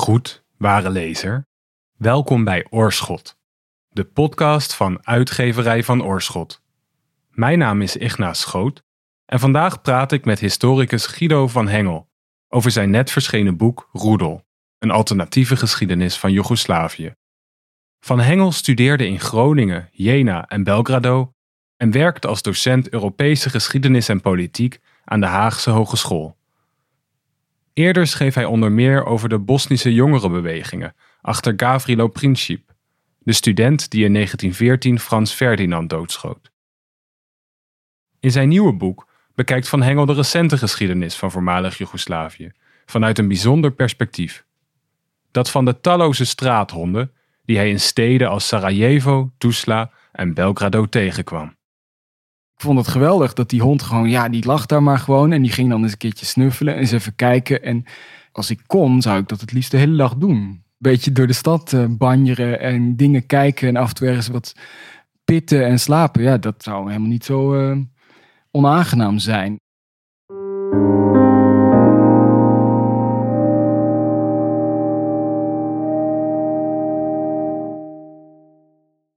Gegroet, ware lezer. Welkom bij Oorschot, de podcast van uitgeverij van Oorschot. Mijn naam is Ignaas Schoot en vandaag praat ik met historicus Guido van Hengel over zijn net verschenen boek Roedel, een alternatieve geschiedenis van Joegoslavië. Van Hengel studeerde in Groningen, Jena en Belgrado en werkte als docent Europese geschiedenis en politiek aan de Haagse Hogeschool. Eerder schreef hij onder meer over de Bosnische jongerenbewegingen achter Gavrilo Princip, de student die in 1914 Frans Ferdinand doodschoot. In zijn nieuwe boek bekijkt Van Hengel de recente geschiedenis van voormalig Joegoslavië vanuit een bijzonder perspectief. Dat van de talloze straathonden die hij in steden als Sarajevo, Tuzla en Belgrado tegenkwam. Ik vond het geweldig dat die hond gewoon, ja, die lag daar maar gewoon. En die ging dan eens een keertje snuffelen en eens even kijken. En als ik kon, zou ik dat het liefst de hele dag doen. Beetje door de stad uh, banjeren en dingen kijken en af en toe ergens wat pitten en slapen. Ja, dat zou helemaal niet zo uh, onaangenaam zijn.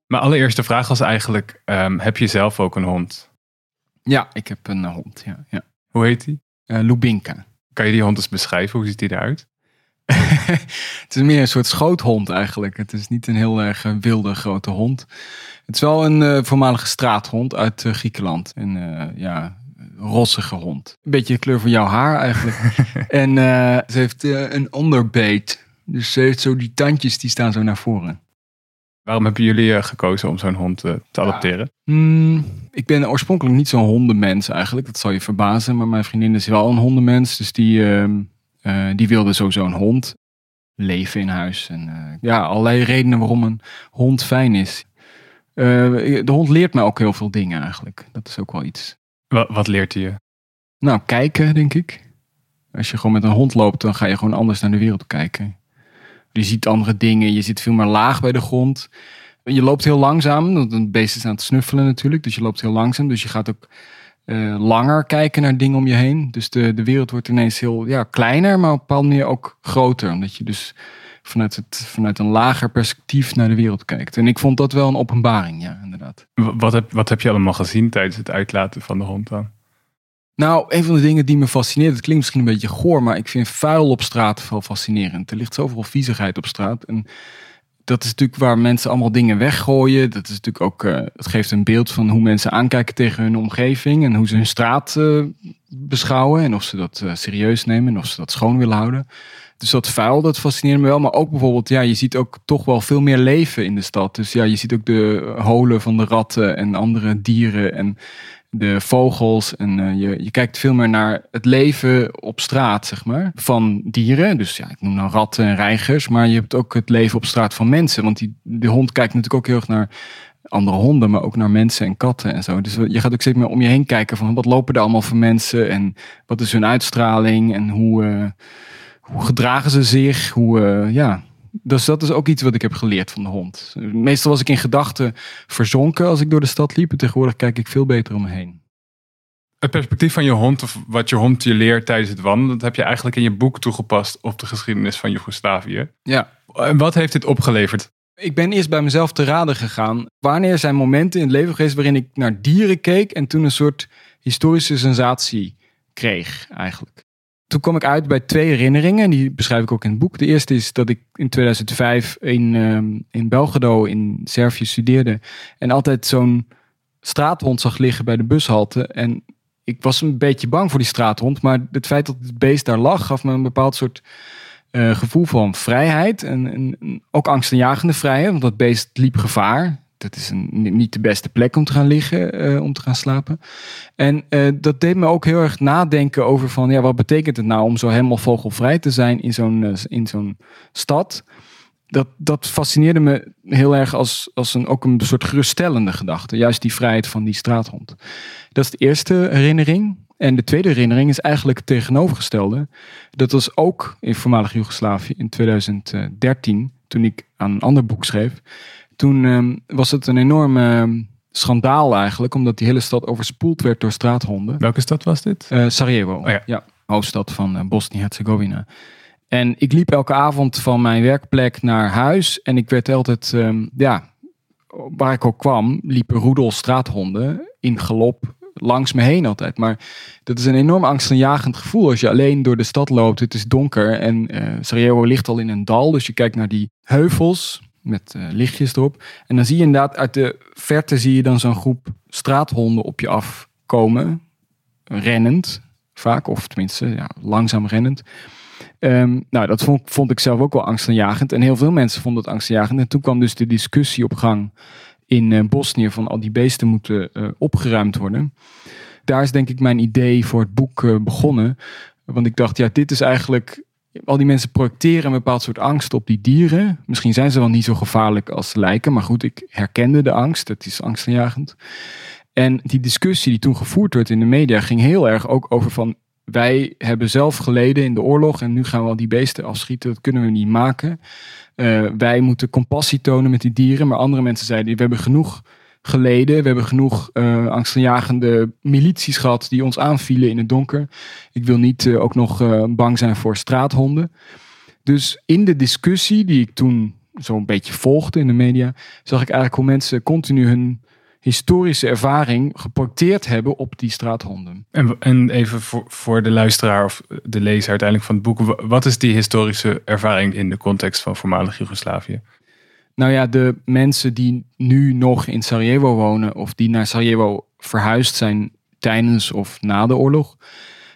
Mijn allereerste vraag was eigenlijk: um, heb je zelf ook een hond? Ja, ik heb een uh, hond. Ja, ja. Hoe heet die? Uh, Lubinka. Kan je die hond eens beschrijven? Hoe ziet die eruit? het is meer een soort schoothond eigenlijk. Het is niet een heel erg uh, wilde grote hond. Het is wel een uh, voormalige straathond uit uh, Griekenland. Een ja, rossige hond. Een beetje de kleur van jouw haar eigenlijk. en ze heeft een onderbeet. Dus ze heeft zo die tandjes die staan zo naar voren. Waarom hebben jullie gekozen om zo'n hond te adopteren? Ja. Mm, ik ben oorspronkelijk niet zo'n hondenmens eigenlijk. Dat zal je verbazen. Maar mijn vriendin is wel een hondenmens. Dus die, uh, die wilde sowieso een hond. Leven in huis. En uh, ja, allerlei redenen waarom een hond fijn is. De hond leert mij ook heel veel dingen eigenlijk. Dat is ook wel iets. Wat, wat leert hij je? Nou, kijken denk ik. Als je gewoon met een hond loopt, dan ga je gewoon anders naar de wereld kijken. Je ziet andere dingen, je zit veel meer laag bij de grond. Je loopt heel langzaam, want een beest is aan het snuffelen natuurlijk. Dus je loopt heel langzaam, dus je gaat ook uh, langer kijken naar dingen om je heen. Dus de, de wereld wordt ineens heel ja, kleiner, maar op een bepaalde manier ook groter. Omdat je dus vanuit, het, vanuit een lager perspectief naar de wereld kijkt. En ik vond dat wel een openbaring, ja, inderdaad. Wat heb, wat heb je allemaal gezien tijdens het uitlaten van de hond dan? Nou, een van de dingen die me fascineert, het klinkt misschien een beetje goor, maar ik vind vuil op straat wel fascinerend. Er ligt zoveel viezigheid op straat. En dat is natuurlijk waar mensen allemaal dingen weggooien. Dat is natuurlijk ook, uh, het geeft een beeld van hoe mensen aankijken tegen hun omgeving en hoe ze hun straat uh, beschouwen en of ze dat uh, serieus nemen en of ze dat schoon willen houden. Dus dat vuil, dat fascineert me wel. Maar ook bijvoorbeeld, ja, je ziet ook toch wel veel meer leven in de stad. Dus ja, je ziet ook de holen van de ratten en andere dieren en de vogels. En uh, je, je kijkt veel meer naar het leven op straat, zeg maar, van dieren. Dus ja, ik noem nou ratten en reigers. Maar je hebt ook het leven op straat van mensen. Want die, de hond kijkt natuurlijk ook heel erg naar andere honden, maar ook naar mensen en katten en zo. Dus je gaat ook steeds meer om je heen kijken van wat lopen er allemaal voor mensen en wat is hun uitstraling en hoe, uh, hoe gedragen ze zich, hoe, uh, ja, dus dat is ook iets wat ik heb geleerd van de hond. Meestal was ik in gedachten verzonken als ik door de stad liep. En tegenwoordig kijk ik veel beter om me heen. Het perspectief van je hond, of wat je hond je leert tijdens het wandelen, dat heb je eigenlijk in je boek toegepast op de geschiedenis van Joegoslavië. Ja. En wat heeft dit opgeleverd? Ik ben eerst bij mezelf te raden gegaan. Wanneer zijn momenten in het leven geweest waarin ik naar dieren keek en toen een soort historische sensatie kreeg, eigenlijk? Toen kwam ik uit bij twee herinneringen. Die beschrijf ik ook in het boek. De eerste is dat ik in 2005 in, um, in Belgrado in Servië studeerde. En altijd zo'n straathond zag liggen bij de bushalte. En ik was een beetje bang voor die straathond. Maar het feit dat het beest daar lag, gaf me een bepaald soort uh, gevoel van vrijheid. En, en ook angstaanjagende vrijheid. Want dat beest liep gevaar dat is een, niet de beste plek om te gaan liggen, uh, om te gaan slapen. En uh, dat deed me ook heel erg nadenken over van, ja, wat betekent het nou om zo helemaal vogelvrij te zijn in zo'n uh, in zo'n stad? Dat, dat fascineerde me heel erg als, als een, ook een soort geruststellende gedachte. Juist die vrijheid van die straathond. Dat is de eerste herinnering. En de tweede herinnering is eigenlijk het tegenovergestelde. Dat was ook in voormalig Joegoslavië in 2013, toen ik aan een ander boek schreef. Toen um, was het een enorm um, schandaal eigenlijk, omdat die hele stad overspoeld werd door straathonden. Welke stad was dit? Uh, Sarajevo, oh, ja. ja. hoofdstad van uh, Bosnië-Herzegovina. En ik liep elke avond van mijn werkplek naar huis. En ik werd altijd, ehm, ja, waar ik ook kwam, liepen roedel straathonden in galop langs me heen altijd. Maar dat is een enorm angstaanjagend gevoel als je alleen door de stad loopt. Het is donker en uh, Sarajevo ligt al in een dal. Dus je kijkt naar die heuvels met uh, lichtjes erop. En dan zie je inderdaad uit de verte zie je dan zo'n groep straathonden op je afkomen. Rennend vaak, of tenminste ja, langzaam rennend. Um, nou, dat vond, ik zelf ook wel angstaanjagend. En heel veel mensen vonden het angstaanjagend. En toen kwam dus de discussie op gang in uh, Bosnië van al die beesten moeten uh, opgeruimd worden. Daar is denk ik mijn idee voor het boek begonnen. Want ik dacht, ja, dit is eigenlijk. Al die mensen projecteren een bepaald soort angst op die dieren. Misschien zijn ze wel niet zo gevaarlijk als lijken. Maar goed, ik herkende de angst. Het is angstaanjagend. En die discussie die toen gevoerd werd in de media ging heel erg ook over van wij hebben zelf geleden in de oorlog en nu gaan we al die beesten afschieten. Dat kunnen we niet maken. Uh, wij moeten compassie tonen met die dieren. Maar andere mensen zeiden, we hebben genoeg geleden. We hebben genoeg uh, milities gehad die ons aanvielen in het donker. Ik wil niet uh, ook nog bang zijn voor straathonden. Dus in de discussie die ik toen zo'n beetje volgde in de media, zag ik eigenlijk hoe mensen continu hun historische ervaring geporteerd hebben op die straathonden. En, en even voor, voor de luisteraar of de lezer uiteindelijk van het boek, wat is die historische ervaring in de context van voormalig Joegoslavië? Nou ja, de mensen die nu nog in Sarajevo wonen of die naar Sarajevo verhuisd zijn tijdens of na de oorlog,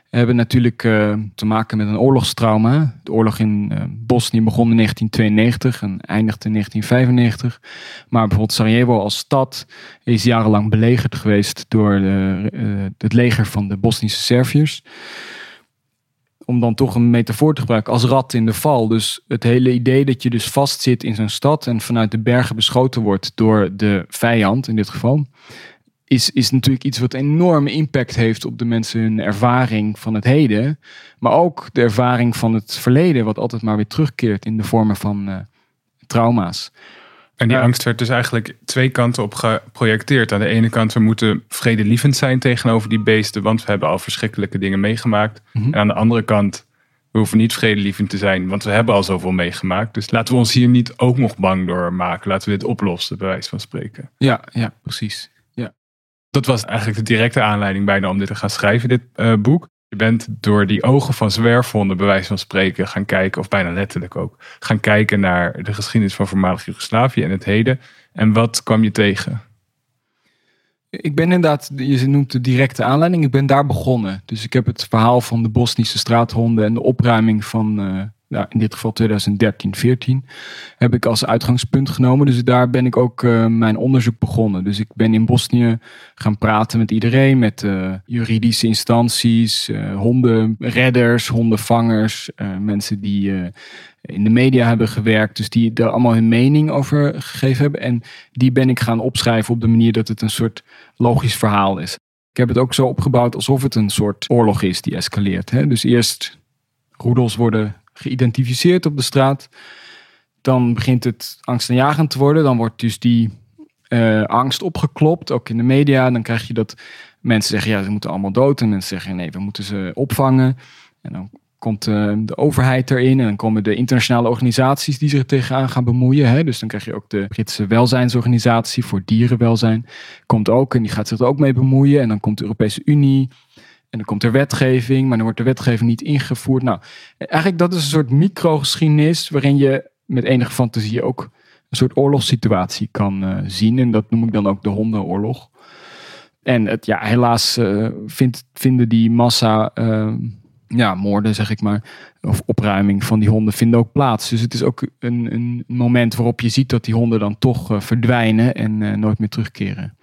hebben natuurlijk uh, te maken met een oorlogstrauma. De oorlog in uh, Bosnië begon in 1992 en eindigde in 1995. Maar bijvoorbeeld Sarajevo als stad is jarenlang belegerd geweest door de, uh, het leger van de Bosnische Serviërs. Om dan toch een metafoor te gebruiken als rat in de val. Dus het hele idee dat je dus vastzit in zo'n stad en vanuit de bergen beschoten wordt door de vijand in dit geval is, is natuurlijk iets wat enorme impact heeft op de mensen hun ervaring van het heden. Maar ook de ervaring van het verleden, wat altijd maar weer terugkeert in de vormen van uh, trauma's. En die angst werd dus eigenlijk twee kanten op geprojecteerd. Aan de ene kant, we moeten vredelievend zijn tegenover die beesten, want we hebben al verschrikkelijke dingen meegemaakt. Mm -hmm. En aan de andere kant, we hoeven niet vredelievend te zijn, want we hebben al zoveel meegemaakt. Dus laten we ons hier niet ook nog bang door maken. Laten we dit oplossen, bij wijze van spreken. Ja, ja, precies dat was eigenlijk de directe aanleiding bijna om dit te gaan schrijven, dit uh, boek. Je bent door die ogen van zwerfhonden, bij wijze van spreken, gaan kijken, of bijna letterlijk ook, gaan kijken naar de geschiedenis van voormalig Joegoslavië en het heden. En wat kwam je tegen? Ik ben inderdaad, je noemt de directe aanleiding, ik ben daar begonnen. Dus ik heb het verhaal van de Bosnische straathonden en de opruiming van uh, nou, in dit geval 2013, 14, heb ik als uitgangspunt genomen. Dus daar ben ik ook uh, mijn onderzoek begonnen. Dus ik ben in Bosnië gaan praten met iedereen, met uh, juridische instanties, uh, hondenredders, hondenvangers, mensen die in de media hebben gewerkt, dus die er allemaal hun mening over gegeven hebben. En die ben ik gaan opschrijven op de manier dat het een soort logisch verhaal is. Ik heb het ook zo opgebouwd alsof het een soort oorlog is die escaleert. Hè? Dus eerst roedels worden geïdentificeerd op de straat. Dan begint het angstaanjagend te worden. Dan wordt dus die uh, angst opgeklopt, ook in de media. Dan krijg je dat mensen zeggen, ja, ze moeten allemaal dood. En mensen zeggen, nee, we moeten ze opvangen. En dan komt uh, de overheid erin en dan komen de internationale organisaties die zich tegenaan gaan bemoeien. Hè? Dus dan krijg je ook de Britse welzijnsorganisatie voor dierenwelzijn. Komt ook en die gaat zich er ook mee bemoeien. En dan komt de Europese Unie dan komt er wetgeving, maar dan wordt de wetgeving niet ingevoerd. Nou, eigenlijk dat is een soort microgeschiedenis waarin je met enige fantasie ook een soort oorlogssituatie kan uh, zien. En dat noem ik dan ook de hondenoorlog. En het, ja, helaas uh, vinden die massa uh, ja, moorden, zeg ik maar, of opruiming van die honden vinden ook plaats. Dus het is ook een, een moment waarop je ziet dat die honden dan toch verdwijnen en nooit meer terugkeren.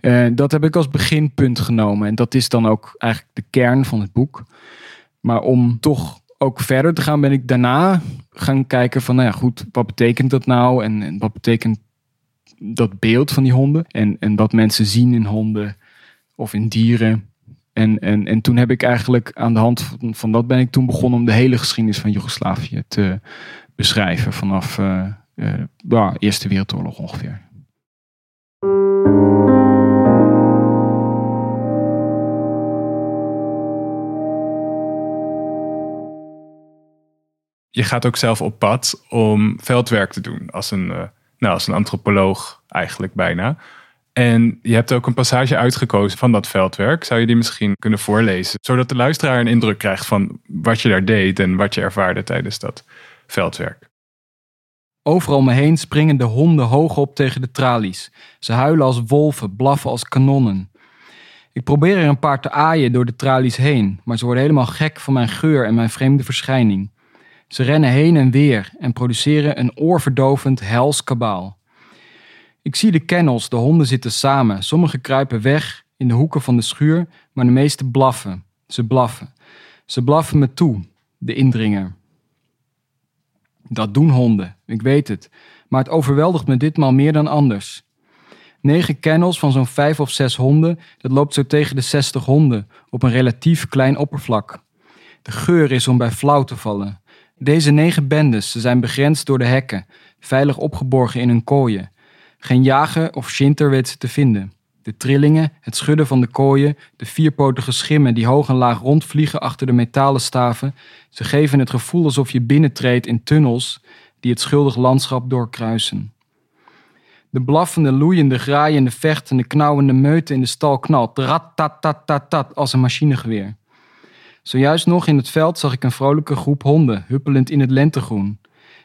Uh, dat heb ik als beginpunt genomen. En dat is dan ook eigenlijk de kern van het boek. Maar om toch ook verder te gaan, ben ik daarna gaan kijken van, nou ja, goed, wat betekent dat nou? En, wat betekent dat beeld van die honden? En, en wat mensen zien in honden of in dieren. En, en, en toen heb ik eigenlijk aan de hand van, dat ben ik toen begonnen om de hele geschiedenis van Joegoslavië te beschrijven. Vanaf uh, uh, de Eerste Wereldoorlog ongeveer. Je gaat ook zelf op pad om veldwerk te doen. Als een, uh, nou, als een antropoloog eigenlijk bijna. En je hebt ook een passage uitgekozen van dat veldwerk. Zou je die misschien kunnen voorlezen? Zodat de luisteraar een indruk krijgt van wat je daar deed en wat je ervaarde tijdens dat veldwerk. Overal me heen springen de honden hoog op tegen de tralies. Ze huilen als wolven, blaffen als kanonnen. Ik probeer er een paar te aaien door de tralies heen, maar ze worden helemaal gek van mijn geur en mijn vreemde verschijning. Ze rennen heen en weer en produceren een oorverdovend hels kabaal. Ik zie de kennels, de honden zitten samen. Sommige kruipen weg in de hoeken van de schuur, maar de meeste blaffen. Ze blaffen. Ze blaffen me toe, de indringer. Dat doen honden, ik weet het. Maar het overweldigt me ditmaal meer dan anders. Negen kennels van zo'n vijf of zes honden, dat loopt zo tegen de zestig honden op een relatief klein oppervlak. De geur is om bij flauw te vallen. Deze negen bendes, ze zijn begrensd door de hekken, veilig opgeborgen in hun kooien. Geen jager of shinter weet ze te vinden. De trillingen, het schudden van de kooien, de vierpotige schimmen die hoog en laag rondvliegen achter de metalen staven, ze geven het gevoel alsof je binnentreedt in tunnels die het schuldig landschap doorkruisen. De blaffende, loeiende, graaiende, vechtende, knauwende meute in de stal knalt, rat tat tat tat tat als een machinegeweer. Zojuist nog in het veld zag ik een vrolijke groep honden, huppelend in het lentegroen.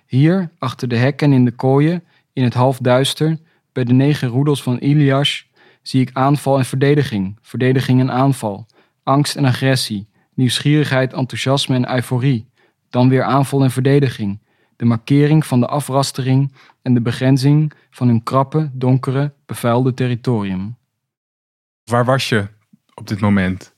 Hier, achter de hekken in de kooien, in het halfduister, bij de negen roedels van Ilias, zie ik aanval en verdediging, verdediging en aanval, angst en agressie, nieuwsgierigheid, enthousiasme en euforie, dan weer aanval en verdediging, de markering van de afrastering en de begrenzing van hun krappe, donkere, bevuilde territorium. Waar was je op dit moment?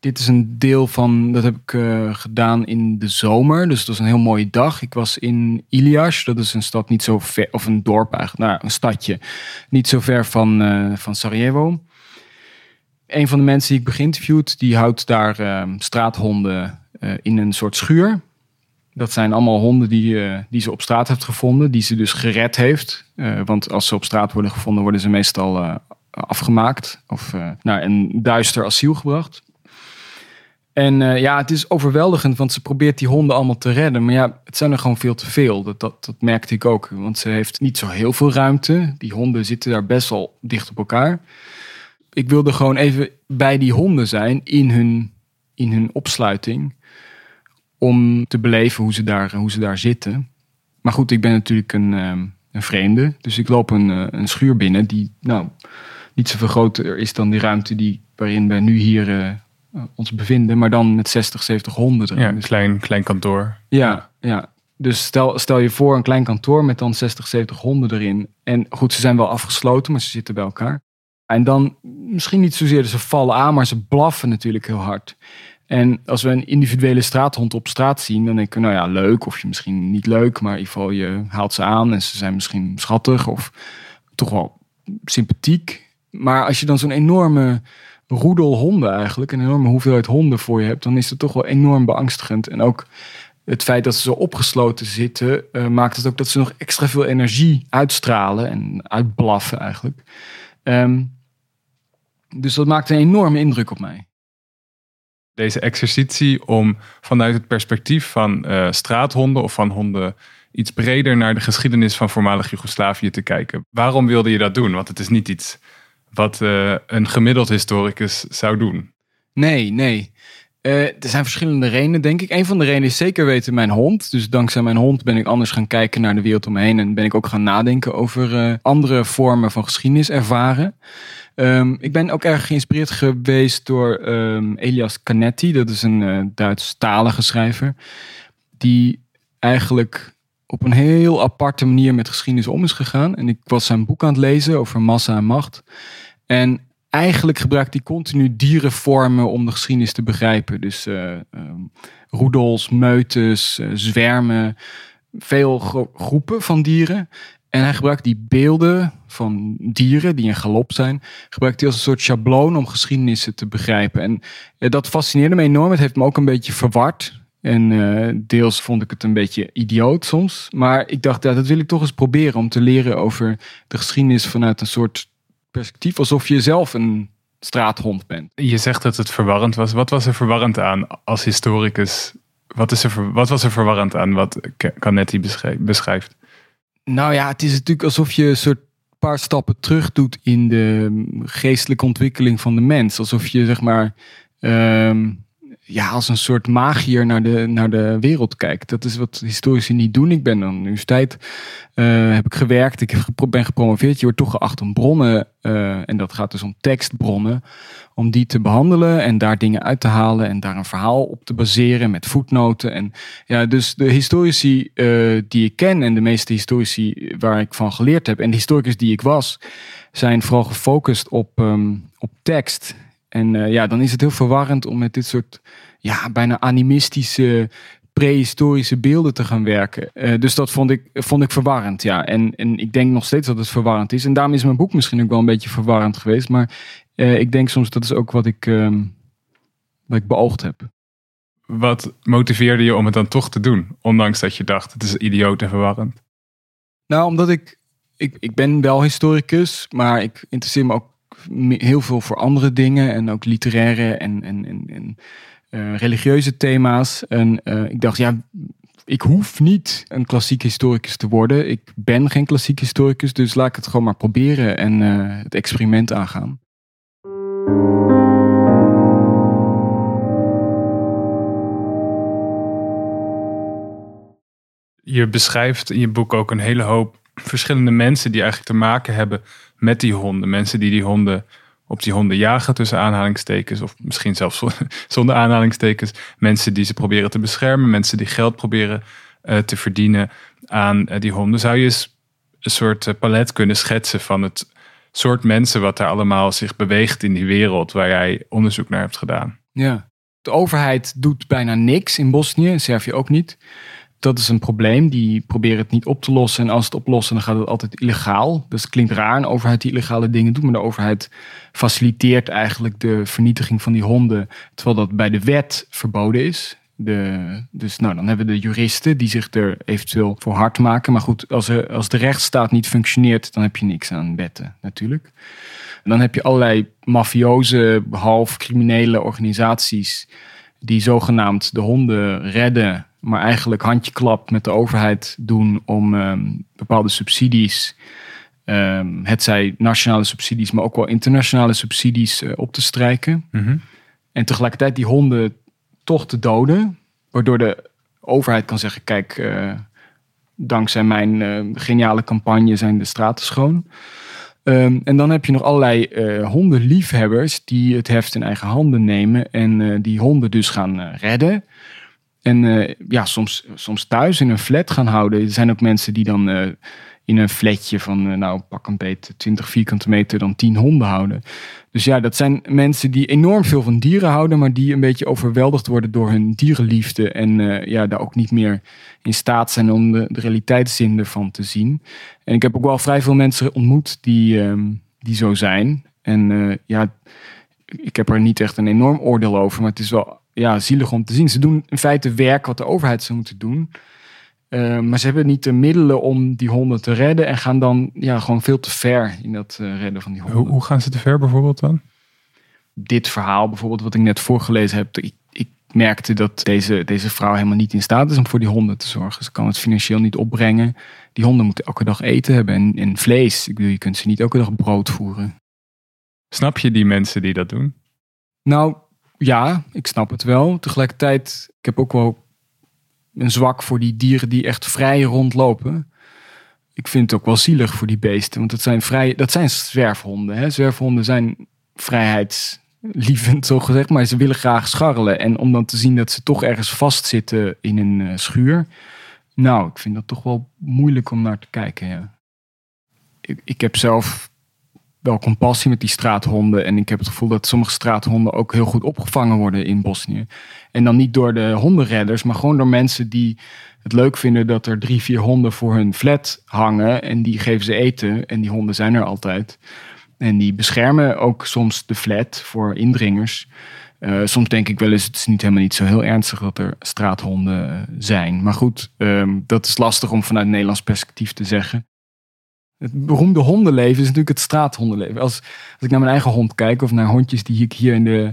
Dit is een deel van, dat heb ik uh, gedaan in de zomer. Dus dat was een heel mooie dag. Ik was in Ilias, dat is een stad niet zo ver, of een dorp eigenlijk, nou, een stadje, niet zo ver van, uh, van Sarajevo. Een van de mensen die ik begeïnterviewd, die houdt daar uh, straathonden in een soort schuur. Dat zijn allemaal honden die, die ze op straat heeft gevonden, die ze dus gered heeft. want als ze op straat worden gevonden, worden ze meestal afgemaakt of naar een duister asiel gebracht. En uh, ja, het is overweldigend, want ze probeert die honden allemaal te redden. Maar ja, het zijn er gewoon veel te veel. Dat, dat, dat merkte ik ook. Want ze heeft niet zo heel veel ruimte. Die honden zitten daar best wel dicht op elkaar. Ik wilde gewoon even bij die honden zijn in hun, in hun opsluiting. Om te beleven hoe ze daar, hoe ze daar zitten. Maar goed, ik ben natuurlijk een, um, een vreemde. Dus ik loop een, uh, een schuur binnen die nou, niet zoveel groter is dan die ruimte die, waarin we nu hier... Eh, ons bevinden, maar dan met 60, 70 honden erin. Ja, een klein, klein kantoor. Ja, ja. Dus stel, stel je voor een klein kantoor met dan 60, 70 honden erin. En goed, ze zijn wel afgesloten, maar ze zitten bij elkaar. En dan misschien niet zozeer ze vallen aan, maar ze blaffen natuurlijk heel hard. En als we een individuele straathond op straat zien, dan denken we, nou ja, leuk. Of je misschien niet leuk, maar in ieder geval je haalt ze aan en ze zijn misschien schattig of toch wel sympathiek. Maar als je dan zo'n enorme roedel honden eigenlijk, een enorme hoeveelheid honden voor je hebt, dan is het toch wel enorm beangstigend. En ook het feit dat ze zo opgesloten zitten, uh, maakt het ook dat ze nog extra veel energie uitstralen en uitblaffen eigenlijk. Um, dus dat maakt een enorme indruk op mij. Deze exercitie om vanuit het perspectief van uh, straathonden of van honden iets breder naar de geschiedenis van voormalig Joegoslavië te kijken. Waarom wilde je dat doen? Want het is niet iets wat uh, een gemiddeld historicus zou doen. Nee, nee. Uh, er zijn verschillende redenen, denk ik. Een van de redenen is zeker weten mijn hond. Dus dankzij mijn hond ben ik anders gaan kijken naar de wereld om me heen. En ben ik ook gaan nadenken over uh, andere vormen van geschiedenis ervaren. Um, ik ben ook erg geïnspireerd geweest door um, Elias Canetti. Dat is een uh, Duits-talige schrijver. Die eigenlijk op een heel aparte manier met geschiedenis om is gegaan. En ik was zijn boek aan het lezen over massa en macht. En eigenlijk gebruikt hij continu dierenvormen om de geschiedenis te begrijpen. Dus uh, um, roedels, meutes, uh, zwermen, veel gro groepen van dieren. En hij gebruikt die beelden van dieren die in galop zijn, gebruikt hij als een soort schabloon om geschiedenissen te begrijpen. En uh, dat fascineerde me enorm. Het heeft me ook een beetje verward. En uh, deels vond ik het een beetje idioot soms. Maar ik dacht, ja, dat wil ik toch eens proberen om te leren over de geschiedenis vanuit een soort perspectief. Alsof je zelf een straathond bent. Je zegt dat het verwarrend was. Wat was er verwarrend aan als historicus Wat, is er, wat was er verwarrend aan wat Canetti beschrijft? Nou ja, het is natuurlijk alsof je een soort paar stappen terug doet in de geestelijke ontwikkeling van de mens. Alsof je zeg maar ehm, ja, als een soort magier naar de, naar de wereld kijkt. Dat is wat historici niet doen. Ik ben aan de universiteit, uh, heb ik gewerkt, ik ben gepromoveerd. Je wordt toch geacht om bronnen, uh, en dat gaat dus om tekstbronnen, om die te behandelen en daar dingen uit te halen en daar een verhaal op te baseren met voetnoten. En ja, dus de historici uh, die ik ken en de meeste historici waar ik van geleerd heb en de historicus die ik was, zijn vooral gefocust op, um, op tekst en uh, ja, dan is het heel verwarrend om met dit soort ja, bijna animistische prehistorische beelden te gaan werken. Uh, dus dat vond ik, vond ik verwarrend, ja. En, en ik denk nog steeds dat het verwarrend is. En daarom is mijn boek misschien ook wel een beetje verwarrend geweest. Maar uh, ik denk soms dat is ook wat ik, uh, wat ik beoogd heb. Wat motiveerde je om het dan toch te doen? Ondanks dat je dacht, het is idioot en verwarrend. Nou, omdat ik, ik, ik ben wel historicus, maar ik interesseer me ook heel veel voor andere dingen. En ook literaire en, en, en, uh, religieuze thema's. En uh, ik dacht, ja, ik hoef niet een klassiek historicus te worden. Ik ben geen klassiek historicus, dus laat ik het gewoon maar proberen en uh, het experiment aangaan. Je beschrijft in je boek ook een hele hoop verschillende mensen die eigenlijk te maken hebben met die honden. Mensen die die honden op die honden jagen tussen aanhalingstekens. Of misschien zelfs zonder aanhalingstekens. Mensen die ze proberen te beschermen. Mensen die geld proberen uh, te verdienen aan uh, die honden. Zou je eens een soort uh, palet kunnen schetsen van het soort mensen wat daar allemaal zich beweegt in die wereld waar jij onderzoek naar hebt gedaan? Ja, de overheid doet bijna niks in Bosnië, Servië ook niet dat is een probleem. Die proberen het niet op te lossen. En als het oplossen, dan gaat het altijd illegaal. Dus het klinkt raar, een overheid die illegale dingen doet. Maar de overheid faciliteert eigenlijk de vernietiging van die honden. Terwijl dat bij de wet verboden is. De, dus nou, dan hebben we de juristen die zich er eventueel voor hard maken. Maar goed, als, als de rechtsstaat niet functioneert, dan heb je niks aan wetten natuurlijk. En dan heb je allerlei mafioze, half criminele organisaties die zogenaamd de honden redden maar eigenlijk handjeklap met de overheid doen om um, bepaalde subsidies, um, het zij nationale subsidies, maar ook wel internationale subsidies uh, op te strijken. Mm -hmm. En tegelijkertijd die honden toch te doden, waardoor de overheid kan zeggen: kijk, uh, dankzij mijn uh, geniale campagne zijn de straten schoon. Um, en dan heb je nog allerlei uh, hondenliefhebbers die het heft in eigen handen nemen en uh, die honden dus gaan uh, redden. En uh, ja, soms, soms thuis in een flat gaan houden. Er zijn ook mensen die dan uh, in een flatje van, uh, nou pak een beetje 20 vierkante meter, dan 10 honden houden. Dus ja, dat zijn mensen die enorm veel van dieren houden, maar die een beetje overweldigd worden door hun dierenliefde. En ja, daar ook niet meer in staat zijn om de, de realiteitszin ervan te zien. En ik heb ook wel vrij veel mensen ontmoet die, um, die zo zijn. En ja, ik heb er niet echt een enorm oordeel over, maar het is wel ja, zielig om te zien. Ze doen in feite werk wat de overheid zou moeten doen. Uh, maar ze hebben niet de middelen om die honden te redden en gaan dan ja, gewoon veel te ver in dat uh, redden van die honden. Hoe, hoe, gaan ze te ver bijvoorbeeld dan? Dit verhaal bijvoorbeeld wat ik net voorgelezen heb. Ik, ik merkte dat deze, deze vrouw helemaal niet in staat is om voor die honden te zorgen. Ze kan het financieel niet opbrengen. Die honden moeten elke dag eten hebben en, en vlees. Ik bedoel, je kunt ze niet elke dag brood voeren. Snap je die mensen die dat doen? Nou, ja, ik snap het wel. Tegelijkertijd, ik heb ook wel een zwak voor die dieren die echt vrij rondlopen. Ik vind het ook wel zielig voor die beesten, want dat zijn, vrij, dat zijn zwerfhonden. Hè? Zwerfhonden zijn vrijheidslievend, zo gezegd, maar ze willen graag scharrelen. En om dan te zien dat ze toch ergens vastzitten in een uh, schuur. Nou, ik vind dat toch wel moeilijk om naar te kijken. Ik, ik heb zelf wel compassie met die straathonden. En ik heb het gevoel dat sommige straathonden ook heel goed opgevangen worden in Bosnië. En dan niet door de hondenredders, maar gewoon door mensen die het leuk vinden dat er drie, vier honden voor hun flat hangen. En die geven ze eten. En die honden zijn er altijd. En die beschermen ook soms de flat voor indringers. Uh, soms denk ik wel eens, het is niet helemaal niet zo heel ernstig dat er straathonden zijn. Maar goed, um, dat is lastig om vanuit Nederlands perspectief te zeggen. Het beroemde hondenleven is natuurlijk het straathondenleven. Als, als ik naar mijn eigen hond kijk, of naar hondjes die ik hier in de,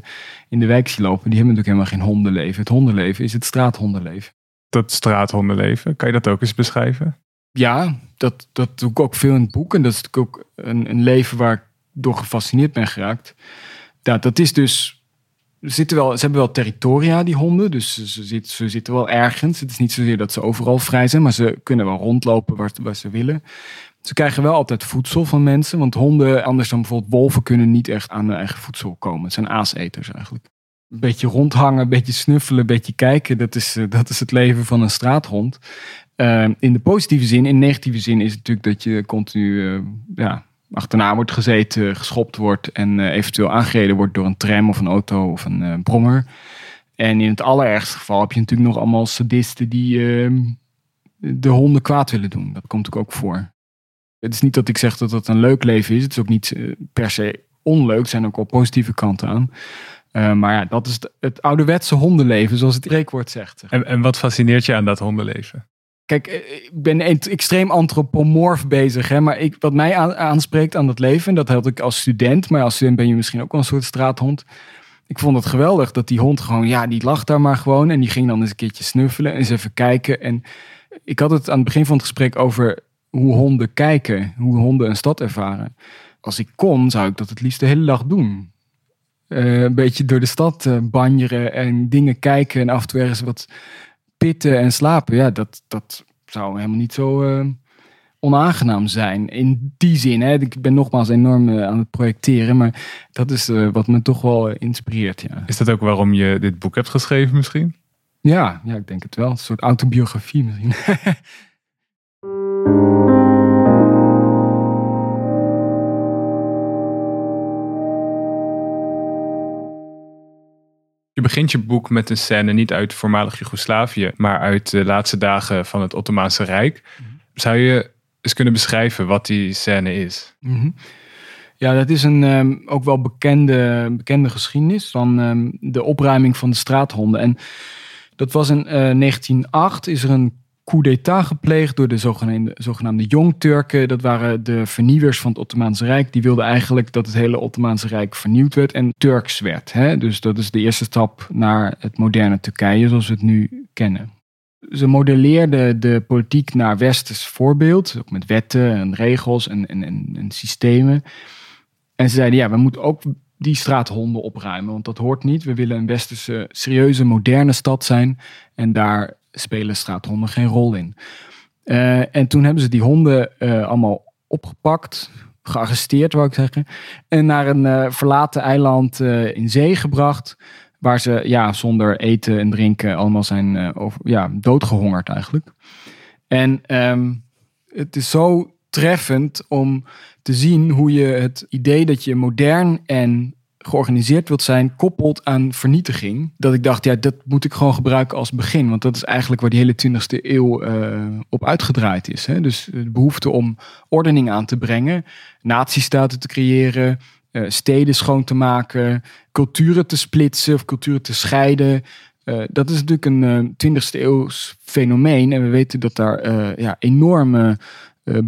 in de wijk zie lopen, die hebben natuurlijk helemaal geen hondenleven. Het hondenleven is het straathondenleven. Dat straathondenleven, kan je dat ook eens beschrijven? Ja, dat, dat doe ik ook veel in het boek. En dat is natuurlijk ook een, een leven waar ik door gefascineerd ben geraakt. Ja, dat is dus zitten wel, ze hebben wel territoria, die honden. Dus ze, zitten, ze zitten wel ergens. Het is niet zozeer dat ze overal vrij zijn, maar ze kunnen wel rondlopen waar, waar ze willen. Ze krijgen wel altijd voedsel van mensen. Want honden, anders dan bijvoorbeeld wolven, kunnen niet echt aan hun eigen voedsel komen. Het zijn aaseters eigenlijk. Een beetje rondhangen, een beetje snuffelen, een beetje kijken. Dat is, eh, dat is het leven van een straathond. Uh, in de positieve zin. In de negatieve zin is het natuurlijk dat je continu uh, ja, achterna wordt gezeten, geschopt wordt en uh, eventueel aangereden wordt door een tram of een auto of een brommer. En in het allerergste geval heb je natuurlijk nog allemaal sadisten die uh, de honden kwaad willen doen. Dat komt ook voor. Het is niet dat ik zeg dat dat een leuk leven is. Het is ook niet per se onleuk. Er zijn ook wel positieve kanten aan. maar ja, dat is het, het ouderwetse hondenleven, zoals het reekwoord zegt. En, en wat fascineert je aan dat hondenleven? Kijk, ik ben extreem antropomorf bezig. Hè? Maar ik, wat mij aanspreekt aan dat leven, dat had ik als student. Maar als student ben je misschien ook wel een soort straathond. Ik vond het geweldig dat die hond gewoon, ja, die lag daar maar gewoon. En die ging dan eens een keertje snuffelen en eens even kijken. En ik had het aan het begin van het gesprek over hoe honden kijken. Hoe honden een stad ervaren. Als ik kon, zou ik dat het liefst de hele dag doen. Uh, een beetje door de stad uh, banjeren en dingen kijken. En af en toe ergens wat pitten en slapen, ja, dat, dat zou helemaal niet zo uh, onaangenaam zijn. In die zin, hè. ik ben nogmaals enorm uh, aan het projecteren, maar dat is wat me toch wel inspireert. Ja. Is dat ook waarom je dit boek hebt geschreven misschien? Ja, ja ik denk het wel. Een soort autobiografie misschien. Je begint je boek met een scène niet uit voormalig Joegoslavië, maar uit de laatste dagen van het Ottomaanse Rijk. Mhm. Zou je eens kunnen beschrijven wat die scène is? Mhm. Ja, dat is een um, ook wel bekende, bekende geschiedenis van um, de opruiming van de straathonden. En dat was in uh, 1908 is er een coup d'état gepleegd door de zogenaamde, zogenaamde Jong-Turken. Dat waren de vernieuwers van het Ottomaanse Rijk. Die wilden eigenlijk dat het hele Ottomaanse Rijk vernieuwd werd en Turks werd. Hè? Dus dat is de eerste stap naar het moderne Turkije zoals we het nu kennen. Ze modelleerden de politiek naar westers voorbeeld, ook met wetten en regels en, en, en, en systemen. En ze zeiden, ja, we moeten ook die straathonden opruimen, want dat hoort niet. We willen een westerse, serieuze, moderne stad zijn en daar spelen straathonden geen rol in. Uh, en toen hebben ze die honden uh, allemaal opgepakt, gearresteerd wou ik zeggen, en naar een uh, verlaten eiland in zee gebracht, waar ze ja, zonder eten en drinken allemaal zijn over, ja, doodgehongerd eigenlijk. En um, het is zo treffend om te zien hoe je het idee dat je modern en georganiseerd wilt zijn, koppelt aan vernietiging. Dat ik dacht, ja, dat moet ik gewoon gebruiken als begin. Want dat is eigenlijk waar die hele 20e eeuw uh, op uitgedraaid is. Hè? Dus de behoefte om ordening aan te brengen, nazistaten te creëren, uh, steden schoon te maken, culturen te splitsen of culturen te scheiden. Dat is natuurlijk een 20e eeuws fenomeen. En we weten dat daar ja, enorme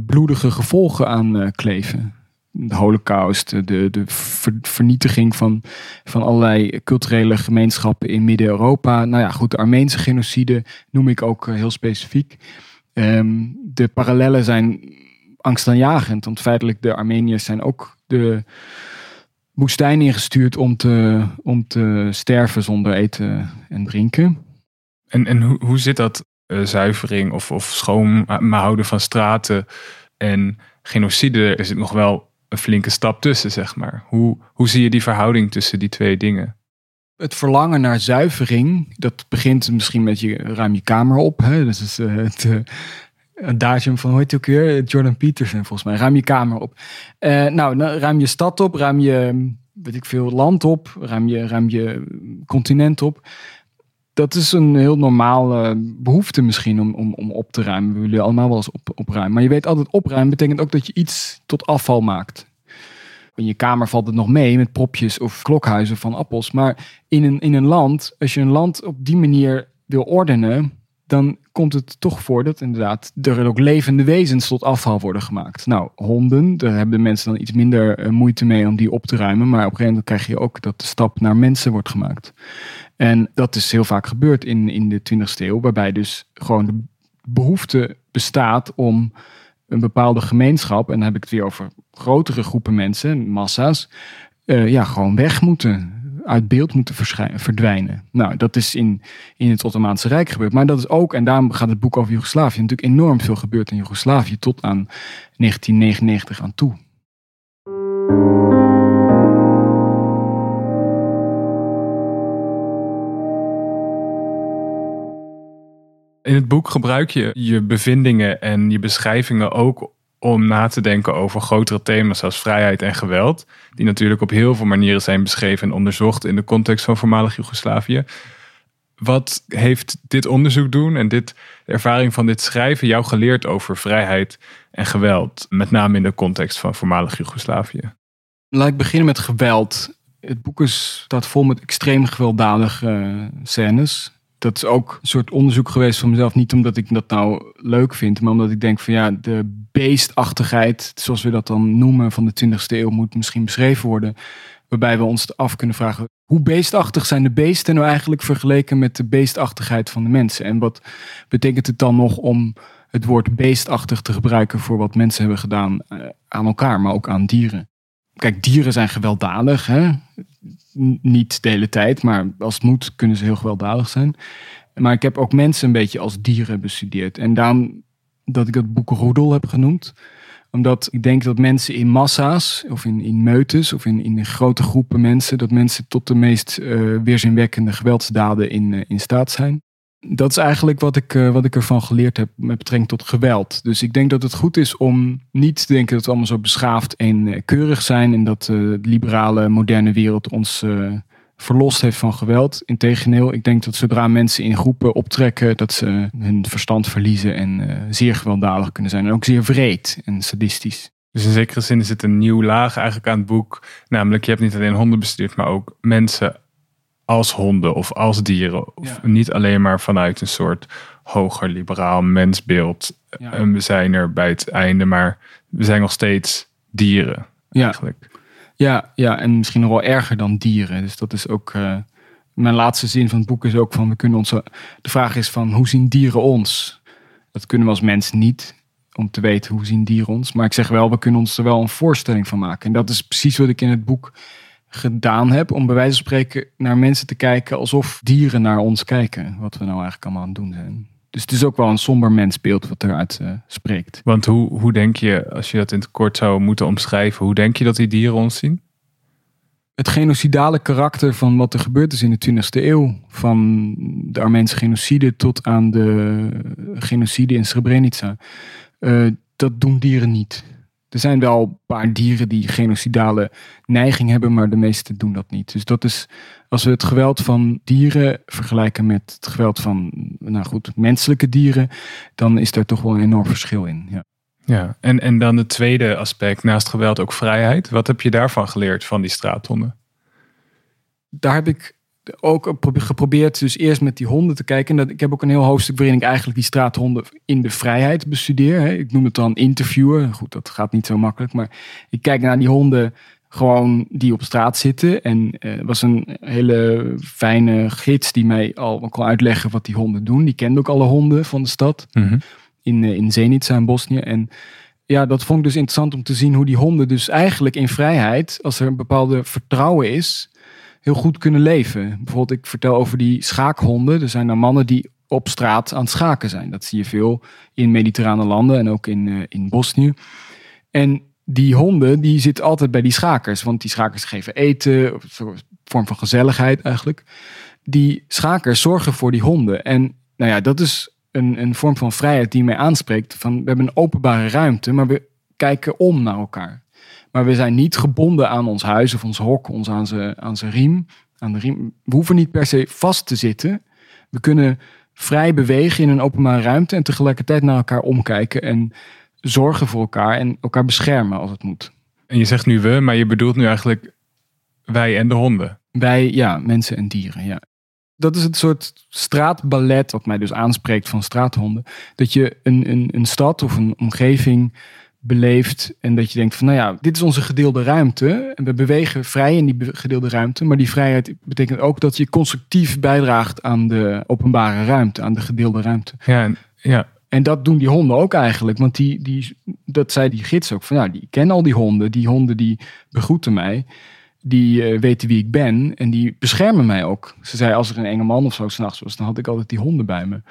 bloedige gevolgen aan kleven de holocaust, de, de vernietiging van, van allerlei culturele gemeenschappen in Midden-Europa. Nou ja, goed, de Armeense genocide noem ik ook eh, heel specifiek. Um, de parallellen zijn angstaanjagend, want feitelijk de Armeniërs zijn ook de woestijn ingestuurd om te, om te sterven zonder eten en drinken. En, en hoe, hoe zit dat, uh, zuivering of, of schoonhouden van straten en genocide? Er zit nog wel een flinke stap tussen, zeg maar. Hoe, hoe zie je die verhouding tussen die twee dingen? Het verlangen naar zuivering, dat begint misschien met je ruim je kamer op. Hè? Dat is uh, het uh, adagium van, hoe het ook weer? Jordan Peterson volgens mij. Ruim je kamer op. Uh, nou, ruim je stad op, ruim je, weet ik veel, land op, ruim je, ruim je continent op. Dat is een heel normale behoefte misschien om, om, om op te ruimen. We willen allemaal wel eens op, opruimen. Maar je weet altijd opruimen betekent ook dat je iets tot afval maakt. In je kamer valt het nog mee met propjes of klokhuizen van appels. Maar in een, in een land, als je een land op die manier wil ordenen, dan komt het toch voor dat inderdaad er ook levende wezens tot afval worden gemaakt. Nou, honden, daar hebben de mensen dan iets minder eh, moeite mee om die op te ruimen. Maar op een gegeven moment krijg je ook dat de stap naar mensen wordt gemaakt. En dat is heel vaak gebeurd in, in de 20e eeuw, waarbij dus gewoon de behoefte bestaat om een bepaalde gemeenschap, en dan heb ik het weer over grotere groepen mensen, massa's, uh, ja, gewoon weg moeten uit beeld moeten verdwijnen. Nou, dat is in, in het Ottomaanse Rijk gebeurd. Maar dat is ook, en daarom gaat het boek over Joegoslavië, natuurlijk enorm veel gebeurd in Joegoslavië tot aan 1999 aan toe. In het boek gebruik je je bevindingen en je beschrijvingen ook om na te denken over grotere thema's als vrijheid en geweld, die natuurlijk op heel veel manieren zijn beschreven en onderzocht in de context van voormalig Joegoslavië. Wat heeft dit onderzoek doen en dit, ervaring van dit schrijven jou geleerd over vrijheid en geweld, met name in de context van voormalig Joegoslavië? Laat ik beginnen met geweld. Het boek is, staat vol met extreem gewelddadige uh, scènes dat is ook een soort onderzoek geweest van mezelf. Niet omdat ik dat nou leuk vind, maar omdat ik denk van ja, de beestachtigheid, zoals we dat dan noemen, van de 20e eeuw moet misschien beschreven worden. Waarbij we ons af kunnen vragen, hoe beestachtig zijn de beesten nou eigenlijk vergeleken met de beestachtigheid van de mensen? En wat betekent het dan nog om het woord beestachtig te gebruiken voor wat mensen hebben gedaan eh, aan elkaar, maar ook aan dieren? Kijk, dieren zijn gewelddadig. Hè? Niet de hele tijd, maar als het moet kunnen ze heel gewelddadig zijn. Maar ik heb ook mensen een beetje als dieren bestudeerd. En daarom dat ik het boek Roedel heb genoemd. Omdat ik denk dat mensen in massa's, of in, in meutes, of in, in grote groepen mensen, dat mensen tot de meest uh, weerzinwekkende geweldsdaden in, uh, in staat zijn dat is eigenlijk wat ik, uh, wat ik ervan geleerd heb met betrekking tot geweld. Dus ik denk dat het goed is om niet te denken dat we allemaal zo beschaafd en uh, keurig zijn. En dat uh, de liberale, moderne wereld ons verlost heeft van geweld. Integendeel, ik denk dat zodra mensen in groepen optrekken, dat ze hun verstand verliezen en zeer gewelddadig kunnen zijn. En ook zeer vreed en sadistisch. Dus in zekere zin is het een nieuw laag eigenlijk aan het boek. Namelijk, je hebt niet alleen honden bestuurd, maar ook mensen als honden of als dieren. Of Niet alleen maar vanuit een soort hoger liberaal mensbeeld. En we zijn er bij het einde, maar we zijn nog steeds dieren ja. eigenlijk. Ja, ja, en misschien nog wel erger dan dieren. Dus dat is ook. Uh, mijn laatste zin van het boek is ook van we kunnen ons. De vraag is van hoe zien dieren ons? Dat kunnen we als mensen niet. Om te weten hoe zien dieren ons. Maar ik zeg wel, we kunnen ons er wel een voorstelling van maken. En dat is precies wat ik in het boek gedaan heb om bij wijze van spreken naar mensen te kijken alsof dieren naar ons kijken. Wat we nou eigenlijk allemaal aan het doen zijn. Dus het is ook wel een somber mensbeeld wat eruit uh, spreekt. Want hoe, hoe denk je, als je dat in het kort zou moeten omschrijven, hoe denk je dat die dieren ons zien? Het genocidale karakter van wat er gebeurd is in de 20e eeuw. Van de Armeense genocide tot aan de genocide in Srebrenica. Uh, dat doen dieren niet. Er zijn wel een paar dieren die genocidale neiging hebben, maar de meeste doen dat niet. Dus dat is, als we het geweld van dieren vergelijken met het geweld van, nou goed, menselijke dieren, dan is daar toch wel een enorm verschil in. Ja. Ja, en, en dan het tweede aspect, naast geweld ook vrijheid. Wat heb je daarvan geleerd van die straathonden? Daar heb ik ook geprobeerd dus eerst met die honden te kijken. dat, ik heb ook een heel hoofdstuk waarin ik eigenlijk die straathonden in de vrijheid bestudeer. Ik noem het dan interviewen. Goed, dat gaat niet zo makkelijk. Maar ik kijk naar die honden gewoon die op straat zitten. En uh, was een hele fijne gids die mij al kon uitleggen wat die honden doen. Die kende ook alle honden van de stad. Mhm. In, uh, in Zenica in Bosnië. En ja, dat vond ik dus interessant om te zien hoe die honden dus eigenlijk in vrijheid, als er een bepaalde vertrouwen is, heel goed kunnen leven. Bijvoorbeeld, ik vertel over die schaakhonden. Er zijn dan mannen die op straat aan het schaken zijn. Dat zie je veel in mediterrane landen en ook in, uh, in Bosnië. En die honden, die zitten altijd bij die schakers. Want die schakers geven eten, een vorm van gezelligheid eigenlijk. Die schakers zorgen voor die honden. En nou ja, dat is een, een vorm van vrijheid die mij aanspreekt. Van, we hebben een openbare ruimte, maar we kijken om naar elkaar. Maar we zijn niet gebonden aan ons huis of ons hok, ons aan zijn aan riem, aan de riem. We hoeven niet per se vast te zitten. We kunnen vrij bewegen in een openbare ruimte en tegelijkertijd naar elkaar omkijken en zorgen voor elkaar en elkaar beschermen als het moet. En je zegt nu we, maar je bedoelt nu eigenlijk wij en de honden. Wij, ja, mensen en dieren, ja. Dat is het soort straatballet wat mij dus aanspreekt van straathonden. Dat je een, een, een stad of een omgeving beleeft en dat je denkt van nou ja, dit is onze gedeelde ruimte en we bewegen vrij in die gedeelde ruimte, maar die vrijheid betekent ook dat je constructief bijdraagt aan de openbare ruimte, aan de gedeelde ruimte. Ja, ja. En dat doen die honden ook eigenlijk, want die, die, dat zei die gids ook van ja, die kennen al die honden, die honden die begroeten mij die uh, weten wie ik ben en die beschermen mij ook. Ze zei, als er een enge man of zo s'nachts was, dan had ik altijd die honden bij me.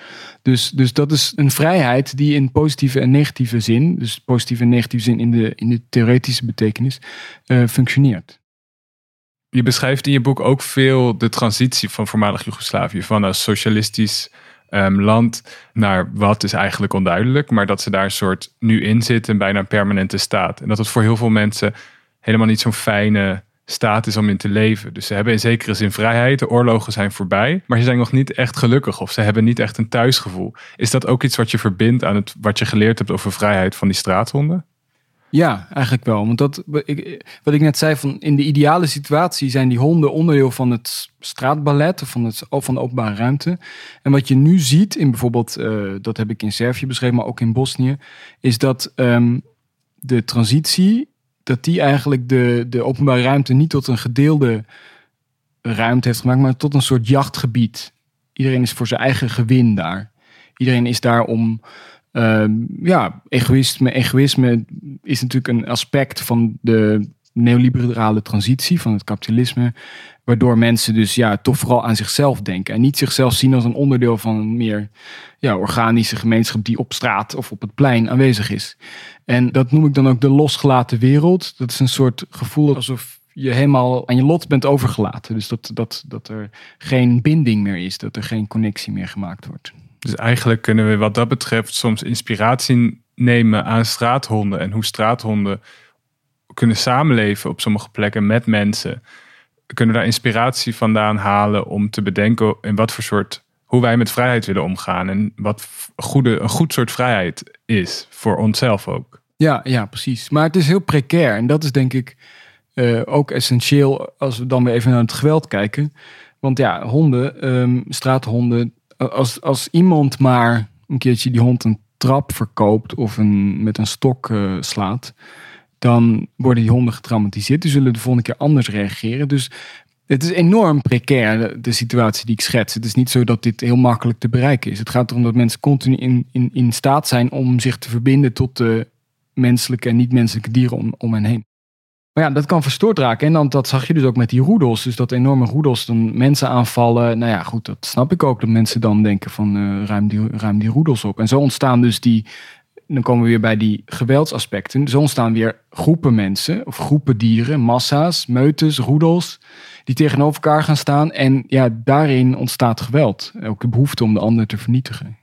Dus, dus dat is een vrijheid die in positieve en negatieve zin, dus positieve en negatieve zin in de, in de theoretische betekenis, uh, functioneert. Je beschrijft in je boek ook veel de transitie van voormalig Joegoslavië, van een socialistisch um, land naar wat is eigenlijk onduidelijk, maar dat ze daar een soort nu in zitten, bijna permanente staat. En dat het voor heel veel mensen helemaal niet zo'n fijne staat is om in te leven. Dus ze hebben in zekere zin vrijheid, de oorlogen zijn voorbij, maar ze zijn nog niet echt gelukkig of ze hebben niet echt een thuisgevoel. Is dat ook iets wat je verbindt aan het, wat je geleerd hebt over vrijheid van die straathonden? Ja, eigenlijk wel. Want dat, ik, wat ik net zei, van in de ideale situatie zijn die honden onderdeel van het straatballet of van, het, van de openbare ruimte. En wat je nu ziet in bijvoorbeeld, uh, dat heb ik in Servië beschreven, maar ook in Bosnië, is dat um, de transitie dat die eigenlijk de, de openbare ruimte niet tot een gedeelde ruimte heeft gemaakt, maar tot een soort jachtgebied. Iedereen is voor zijn eigen gewin daar. Iedereen is daar om. Uh, ja, egoïsme, egoïsme is natuurlijk een aspect van de neoliberale transitie, van het kapitalisme. Waardoor mensen dus ja, toch vooral aan zichzelf denken. En niet zichzelf zien als een onderdeel van een meer ja, organische gemeenschap die op straat of op het plein aanwezig is. En dat noem ik dan ook de losgelaten wereld. Dat is een soort gevoel alsof je helemaal aan je lot bent overgelaten. Dus dat, dat, dat er geen binding meer is, dat er geen connectie meer gemaakt wordt. Dus eigenlijk kunnen we wat dat betreft soms inspiratie nemen aan straathonden en hoe straathonden kunnen samenleven op sommige plekken met mensen. We kunnen daar inspiratie vandaan halen om te bedenken in wat voor soort hoe wij met vrijheid willen omgaan en wat goede, een goed soort vrijheid is voor onszelf ook. Ja, ja, precies. Maar het is heel precair en dat is denk ik uh, ook essentieel als we dan weer even naar het geweld kijken. Want ja, honden, um, straathonden, als, als iemand maar een keertje die hond een trap verkoopt of een, met een stok uh, slaat, dan worden die honden getraumatiseerd. Die zullen de volgende keer anders reageren. Dus het is enorm precair, de situatie die ik schets. Het is niet zo dat dit heel makkelijk te bereiken is. Het gaat erom dat mensen continu in, in, in staat zijn om zich te verbinden tot de menselijke en niet-menselijke dieren om, om hen heen. Maar ja, dat kan verstoord raken. En dan, dat zag je dus ook met die roedels. Dus dat enorme roedels dan mensen aanvallen. Nou ja, goed, dat snap ik ook. Dat mensen dan denken van uh, ruim, die, ruim die roedels op. En zo ontstaan dus die dan komen we weer bij die geweldsaspecten. Zo ontstaan weer groepen mensen of groepen dieren, massa's, meutes, roedels, die tegenover elkaar gaan staan. En ja, daarin ontstaat geweld. Ook de behoefte om de ander te vernietigen.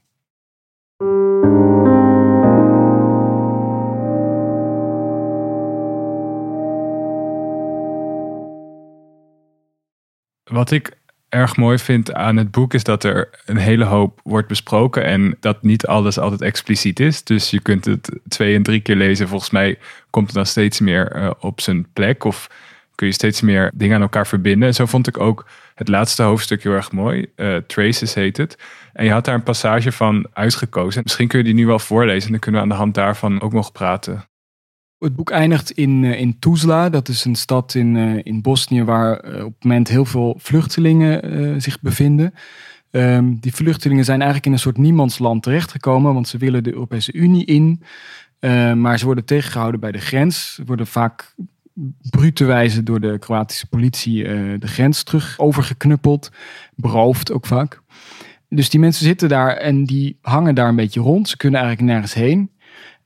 Wat ik erg mooi vind aan het boek is dat er een hele hoop wordt besproken en dat niet alles altijd expliciet is. Dus je kunt het twee en drie keer lezen. Volgens mij komt het dan steeds meer uh, op zijn plek of kun je steeds meer dingen aan elkaar verbinden. Zo vond ik ook het laatste hoofdstuk heel erg mooi. Uh, Traces heet het. En je had daar een passage van uitgekozen. Misschien kun je die nu wel voorlezen en dan kunnen we aan de hand daarvan ook nog praten. Het boek eindigt in, uh, in Tuzla. Dat is een stad in, uh, in Bosnië waar uh, op het moment heel veel vluchtelingen zich bevinden. Um, die vluchtelingen zijn eigenlijk in een soort niemandsland terechtgekomen, want ze willen de Europese Unie in. maar ze worden tegengehouden bij de grens. Ze worden vaak brute wijze door de Kroatische politie de grens terug overgeknuppeld. Beroofd ook vaak. Dus die mensen zitten daar en die hangen daar een beetje rond. Ze kunnen eigenlijk nergens heen.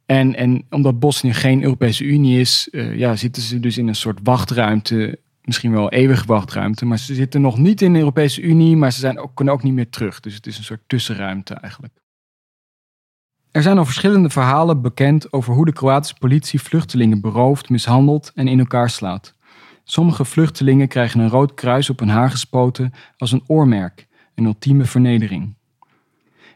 En, en omdat Bosnië geen Europese Unie is, uh, ja, zitten ze dus in een soort wachtruimte. Misschien wel eeuwige wachtruimte. Maar ze zitten nog niet in de Europese Unie, maar ze zijn ook, kunnen ook niet meer terug. Dus het is een soort tussenruimte eigenlijk. Er zijn al verschillende verhalen bekend over hoe de Kroatische politie vluchtelingen berooft, mishandelt en in elkaar slaat. Sommige vluchtelingen krijgen een rood kruis op hun haar gespoten als een oormerk, een ultieme vernedering.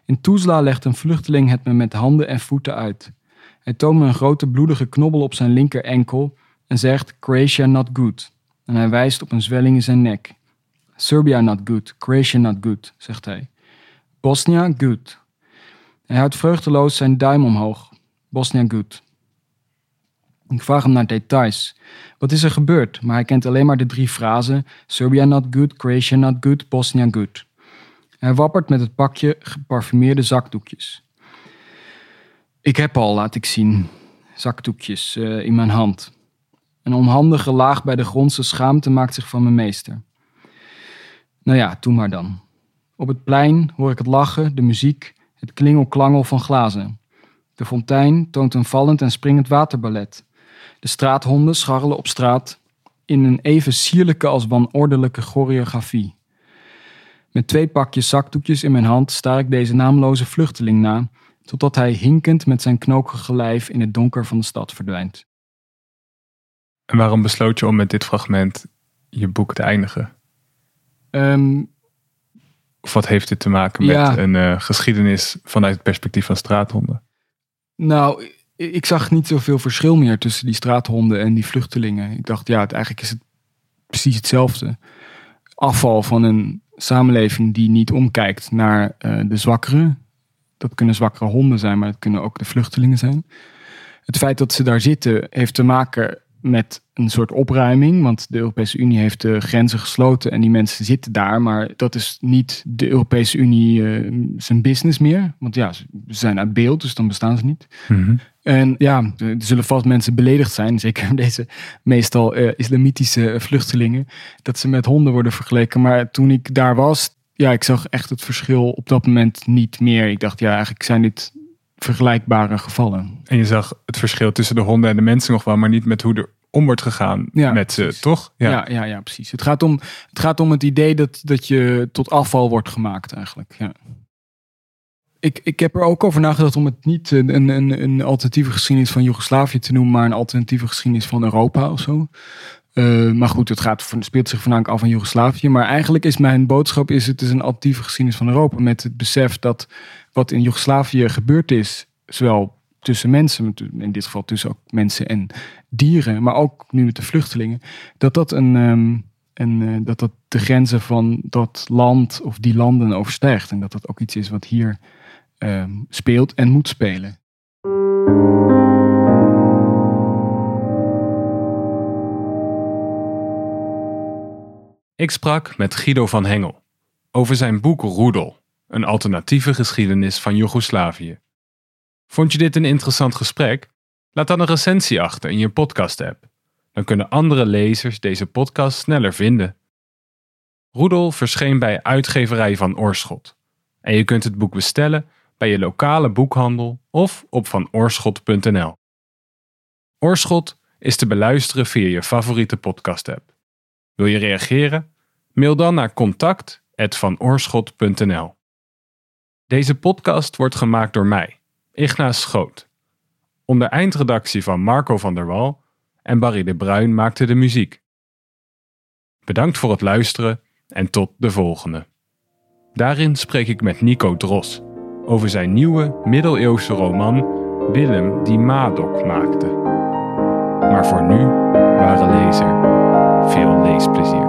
In Tuzla legt een vluchteling het me met handen en voeten uit. Hij toont me een grote bloedige knobbel op zijn linker enkel en zegt Croatia not good. En hij wijst op een zwelling in zijn nek. Serbia not good, Croatia not good, zegt hij. Bosnia good. Hij houdt vreugdeloos zijn duim omhoog. Bosnia good. Ik vraag hem naar details. Wat is er gebeurd? Maar hij kent alleen maar de drie frasen: Serbia not good, Croatia not good, Bosnia good. Hij wappert met het pakje geparfumeerde zakdoekjes. Ik heb al, laat ik zien, zakdoekjes uh, in mijn hand. Een onhandige laag bij de grondse schaamte maakt zich van mijn meester. Nou ja, doe maar dan. Op het plein hoor ik het lachen, de muziek, het klingelklangel van glazen. De fontein toont een vallend en springend waterballet. De straathonden scharrelen op straat in een even sierlijke als wanordelijke choreografie. Met twee pakjes zakdoekjes in mijn hand staar ik deze naamloze vluchteling na, totdat hij hinkend met zijn knokige lijf in het donker van de stad verdwijnt. En waarom besloot je om met dit fragment je boek te eindigen? Um, of wat heeft dit te maken met een uh, geschiedenis vanuit het perspectief van straathonden? Nou, ik zag niet zoveel verschil meer tussen die straathonden en die vluchtelingen. Ik dacht, ja, het, eigenlijk is het precies hetzelfde. Afval van een samenleving die niet omkijkt naar uh, de zwakkeren. Dat kunnen zwakkere honden zijn, maar dat kunnen ook de vluchtelingen zijn. Het feit dat ze daar zitten heeft te maken met een soort opruiming. Want de Europese Unie heeft de grenzen gesloten en die mensen zitten daar. Maar dat is niet de Europese Unie uh, zijn business meer. Want ja, ze zijn uit beeld, dus dan bestaan ze niet. Mhm. En ja, er zullen vast mensen beledigd zijn. Zeker deze meestal uh, islamitische vluchtelingen. Dat ze met honden worden vergeleken. Maar toen ik daar was, ja, ik zag echt het verschil op dat moment niet meer. Ik dacht, ja, eigenlijk zijn dit vergelijkbare gevallen. En je zag het verschil tussen de honden en de mensen nog wel, maar niet met hoe er om wordt gegaan met ze, toch? Ja. ja. Ja, ja, precies. Het gaat om het, gaat om het idee dat, dat je tot afval wordt gemaakt eigenlijk. Ja. Ik, ik heb er ook over nagedacht om het niet een, een, een alternatieve geschiedenis van Joegoslavië te noemen, maar een alternatieve geschiedenis van Europa of zo. Uh, maar goed, het gaat, speelt zich voornamelijk af van Joegoslavië. Maar eigenlijk is mijn boodschap is, het is een alternatieve geschiedenis van Europa. Met het besef dat wat in Joegoslavië gebeurd is, zowel tussen mensen, in dit geval tussen ook mensen en dieren, maar ook nu met de vluchtelingen, dat dat, een, um, een, uh, dat, dat de grenzen van dat land of die landen overstijgt. En dat dat ook iets is wat hier um, speelt en moet spelen. Ik sprak met Guido van Hengel over zijn boek Roedel, een alternatieve geschiedenis van Joegoslavië. Vond je dit een interessant gesprek? Laat dan een recensie achter in je podcast-app. Dan kunnen andere lezers deze podcast sneller vinden. Roedel verscheen bij uitgeverij van Oorschot. En je kunt het boek bestellen bij je lokale boekhandel of op vanoorschot.nl. Oorschot is te beluisteren via je favoriete podcast-app. Wil je reageren? Mail dan naar contact@vanoorschot.nl. Deze podcast wordt gemaakt door mij, Ignaas Schoot. Onder eindredactie van Marco van der Wal en Barry de Bruin maakte de muziek. Bedankt voor het luisteren en tot de volgende. Daarin spreek ik met Nico Dros over zijn nieuwe middeleeuwse roman Willem die Madok maakte. Maar voor nu, ware lezer, veel leesplezier.